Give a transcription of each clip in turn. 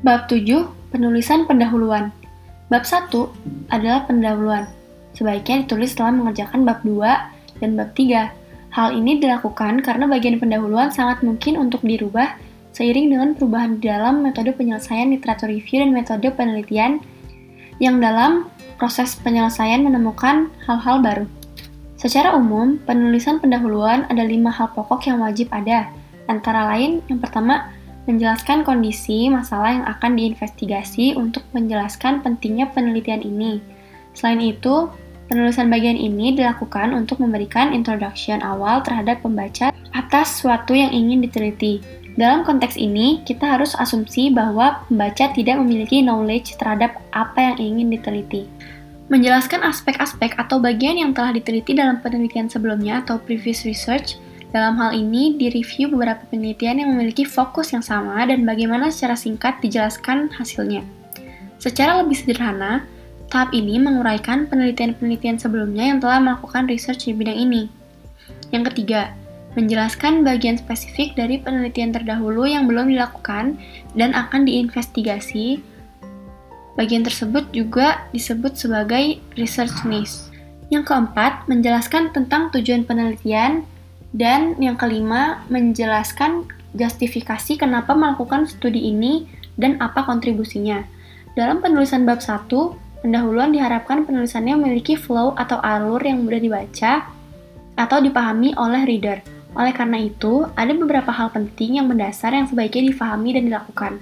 Bab 7, penulisan pendahuluan. Bab 1 adalah pendahuluan. Sebaiknya ditulis setelah mengerjakan bab 2 dan bab 3. Hal ini dilakukan karena bagian pendahuluan sangat mungkin untuk dirubah seiring dengan perubahan di dalam metode penyelesaian literatur review dan metode penelitian yang dalam proses penyelesaian menemukan hal-hal baru. Secara umum, penulisan pendahuluan ada lima hal pokok yang wajib ada, antara lain yang pertama, menjelaskan kondisi masalah yang akan diinvestigasi untuk menjelaskan pentingnya penelitian ini. Selain itu, Penulisan bagian ini dilakukan untuk memberikan introduction awal terhadap pembaca atas suatu yang ingin diteliti. Dalam konteks ini, kita harus asumsi bahwa pembaca tidak memiliki knowledge terhadap apa yang ingin diteliti. Menjelaskan aspek-aspek atau bagian yang telah diteliti dalam penelitian sebelumnya atau previous research, dalam hal ini direview beberapa penelitian yang memiliki fokus yang sama dan bagaimana secara singkat dijelaskan hasilnya. Secara lebih sederhana, Tahap ini menguraikan penelitian-penelitian sebelumnya yang telah melakukan research di bidang ini. Yang ketiga, menjelaskan bagian spesifik dari penelitian terdahulu yang belum dilakukan dan akan diinvestigasi. Bagian tersebut juga disebut sebagai research niche. Yang keempat, menjelaskan tentang tujuan penelitian dan yang kelima, menjelaskan justifikasi kenapa melakukan studi ini dan apa kontribusinya. Dalam penulisan bab 1, Pendahuluan diharapkan penulisannya memiliki flow atau alur yang mudah dibaca atau dipahami oleh reader. Oleh karena itu, ada beberapa hal penting yang mendasar yang sebaiknya difahami dan dilakukan.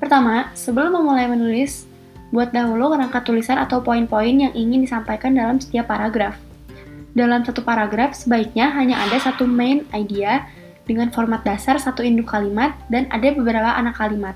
Pertama, sebelum memulai menulis, buat dahulu kerangka tulisan atau poin-poin yang ingin disampaikan dalam setiap paragraf. Dalam satu paragraf, sebaiknya hanya ada satu main idea dengan format dasar satu induk kalimat dan ada beberapa anak kalimat.